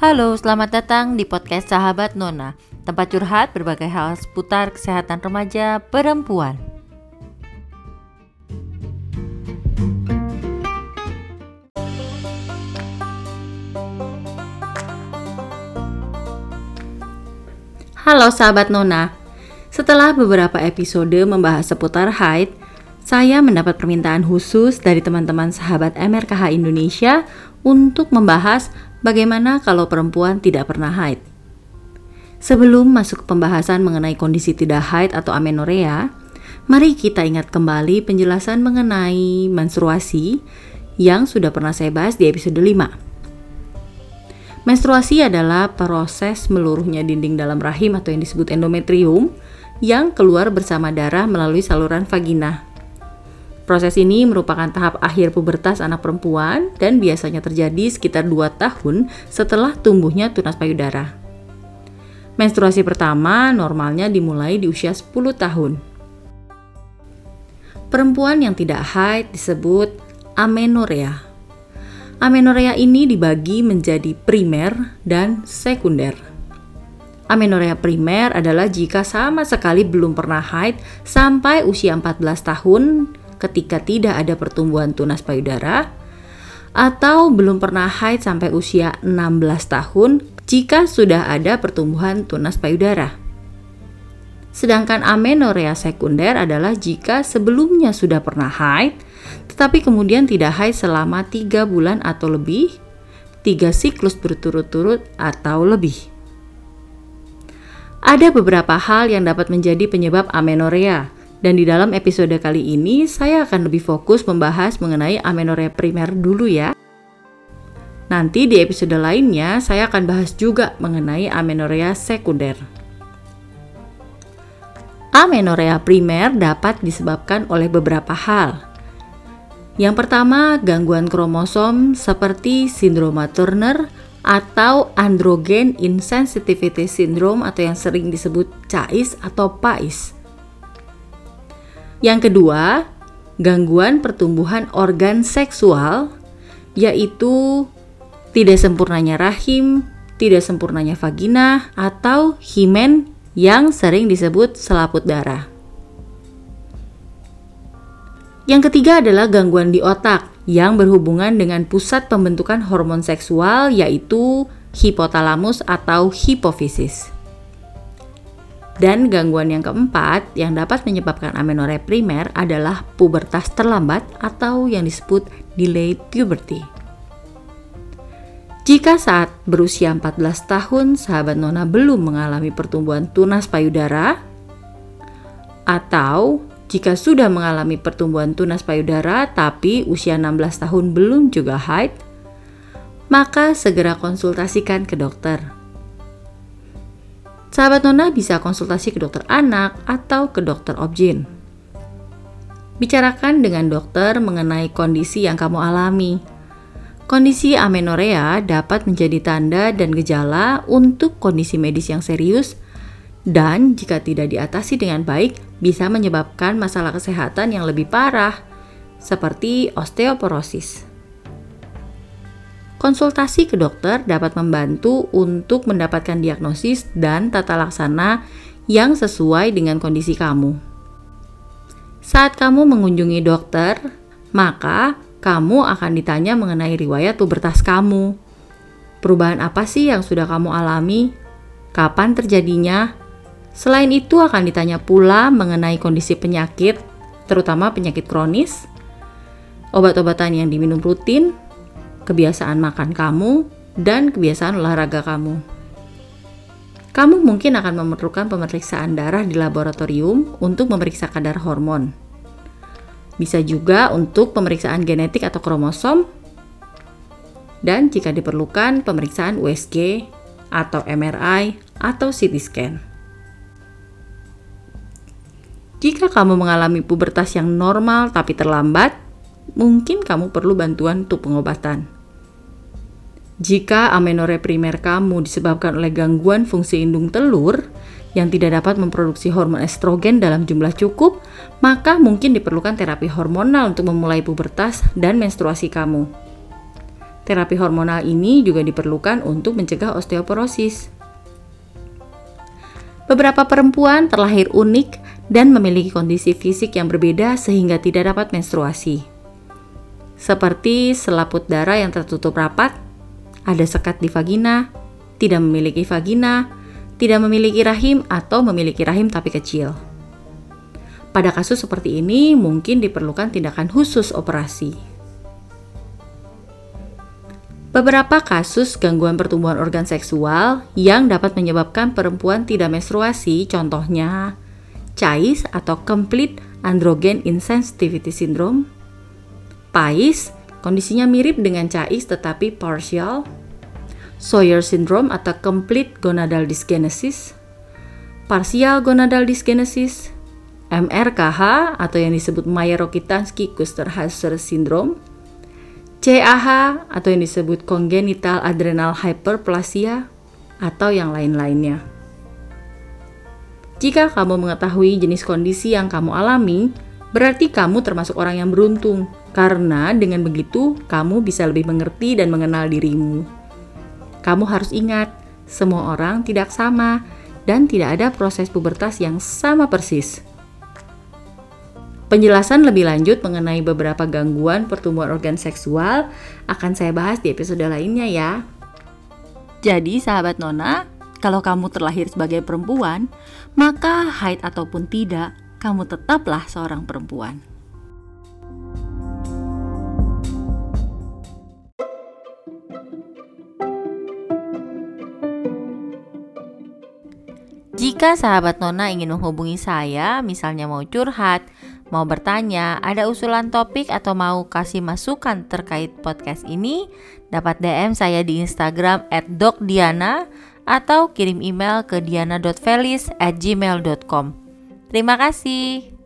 Halo, selamat datang di podcast Sahabat Nona, tempat curhat berbagai hal seputar kesehatan remaja perempuan. Halo sahabat Nona, setelah beberapa episode membahas seputar haid, saya mendapat permintaan khusus dari teman-teman sahabat MRKH Indonesia untuk membahas bagaimana kalau perempuan tidak pernah haid. Sebelum masuk ke pembahasan mengenai kondisi tidak haid atau amenorea, mari kita ingat kembali penjelasan mengenai menstruasi yang sudah pernah saya bahas di episode 5. Menstruasi adalah proses meluruhnya dinding dalam rahim atau yang disebut endometrium yang keluar bersama darah melalui saluran vagina. Proses ini merupakan tahap akhir pubertas anak perempuan dan biasanya terjadi sekitar 2 tahun setelah tumbuhnya tunas payudara. Menstruasi pertama normalnya dimulai di usia 10 tahun. Perempuan yang tidak haid disebut amenorea. Amenorea ini dibagi menjadi primer dan sekunder. Amenorea primer adalah jika sama sekali belum pernah haid sampai usia 14 tahun ketika tidak ada pertumbuhan tunas payudara atau belum pernah haid sampai usia 16 tahun jika sudah ada pertumbuhan tunas payudara. Sedangkan amenorea sekunder adalah jika sebelumnya sudah pernah haid tetapi kemudian tidak haid selama 3 bulan atau lebih, 3 siklus berturut-turut atau lebih. Ada beberapa hal yang dapat menjadi penyebab amenorea, dan di dalam episode kali ini saya akan lebih fokus membahas mengenai amenorea primer dulu ya. Nanti di episode lainnya saya akan bahas juga mengenai amenorea sekunder. Amenorea primer dapat disebabkan oleh beberapa hal, yang pertama, gangguan kromosom seperti sindroma Turner atau androgen insensitivity syndrome atau yang sering disebut CAIS atau PAIS. Yang kedua, gangguan pertumbuhan organ seksual yaitu tidak sempurnanya rahim, tidak sempurnanya vagina atau himen yang sering disebut selaput darah. Yang ketiga adalah gangguan di otak yang berhubungan dengan pusat pembentukan hormon seksual yaitu hipotalamus atau hipofisis. Dan gangguan yang keempat yang dapat menyebabkan amenorrhea primer adalah pubertas terlambat atau yang disebut delayed puberty. Jika saat berusia 14 tahun sahabat Nona belum mengalami pertumbuhan tunas payudara atau jika sudah mengalami pertumbuhan tunas payudara tapi usia 16 tahun belum juga haid, maka segera konsultasikan ke dokter. Sahabat Nona bisa konsultasi ke dokter anak atau ke dokter objin. Bicarakan dengan dokter mengenai kondisi yang kamu alami. Kondisi amenorea dapat menjadi tanda dan gejala untuk kondisi medis yang serius dan jika tidak diatasi dengan baik bisa menyebabkan masalah kesehatan yang lebih parah seperti osteoporosis. Konsultasi ke dokter dapat membantu untuk mendapatkan diagnosis dan tata laksana yang sesuai dengan kondisi kamu. Saat kamu mengunjungi dokter, maka kamu akan ditanya mengenai riwayat pubertas kamu. Perubahan apa sih yang sudah kamu alami? Kapan terjadinya? Selain itu akan ditanya pula mengenai kondisi penyakit, terutama penyakit kronis, obat-obatan yang diminum rutin, kebiasaan makan kamu, dan kebiasaan olahraga kamu. Kamu mungkin akan memerlukan pemeriksaan darah di laboratorium untuk memeriksa kadar hormon. Bisa juga untuk pemeriksaan genetik atau kromosom, dan jika diperlukan pemeriksaan USG atau MRI atau CT scan. Jika kamu mengalami pubertas yang normal tapi terlambat, mungkin kamu perlu bantuan untuk pengobatan. Jika amenorrhea primer kamu disebabkan oleh gangguan fungsi indung telur yang tidak dapat memproduksi hormon estrogen dalam jumlah cukup, maka mungkin diperlukan terapi hormonal untuk memulai pubertas dan menstruasi kamu. Terapi hormonal ini juga diperlukan untuk mencegah osteoporosis. Beberapa perempuan terlahir unik dan memiliki kondisi fisik yang berbeda sehingga tidak dapat menstruasi. Seperti selaput darah yang tertutup rapat, ada sekat di vagina, tidak memiliki vagina, tidak memiliki rahim atau memiliki rahim tapi kecil. Pada kasus seperti ini mungkin diperlukan tindakan khusus operasi. Beberapa kasus gangguan pertumbuhan organ seksual yang dapat menyebabkan perempuan tidak menstruasi, contohnya CAIS atau Complete Androgen Insensitivity Syndrome, PAIS, kondisinya mirip dengan CAIS tetapi partial, Sawyer Syndrome atau Complete Gonadal Dysgenesis, Partial Gonadal Dysgenesis, MRKH atau yang disebut Mayer-Rokitansky-Kuster-Hauser Syndrome, CAH atau yang disebut congenital adrenal hyperplasia atau yang lain-lainnya. Jika kamu mengetahui jenis kondisi yang kamu alami, berarti kamu termasuk orang yang beruntung karena dengan begitu kamu bisa lebih mengerti dan mengenal dirimu. Kamu harus ingat, semua orang tidak sama dan tidak ada proses pubertas yang sama persis. Penjelasan lebih lanjut mengenai beberapa gangguan pertumbuhan organ seksual akan saya bahas di episode lainnya ya. Jadi sahabat Nona, kalau kamu terlahir sebagai perempuan, maka haid ataupun tidak, kamu tetaplah seorang perempuan. Jika sahabat Nona ingin menghubungi saya, misalnya mau curhat, mau bertanya, ada usulan topik atau mau kasih masukan terkait podcast ini, dapat DM saya di Instagram @dokdiana atau kirim email ke diana.felis@gmail.com. Terima kasih.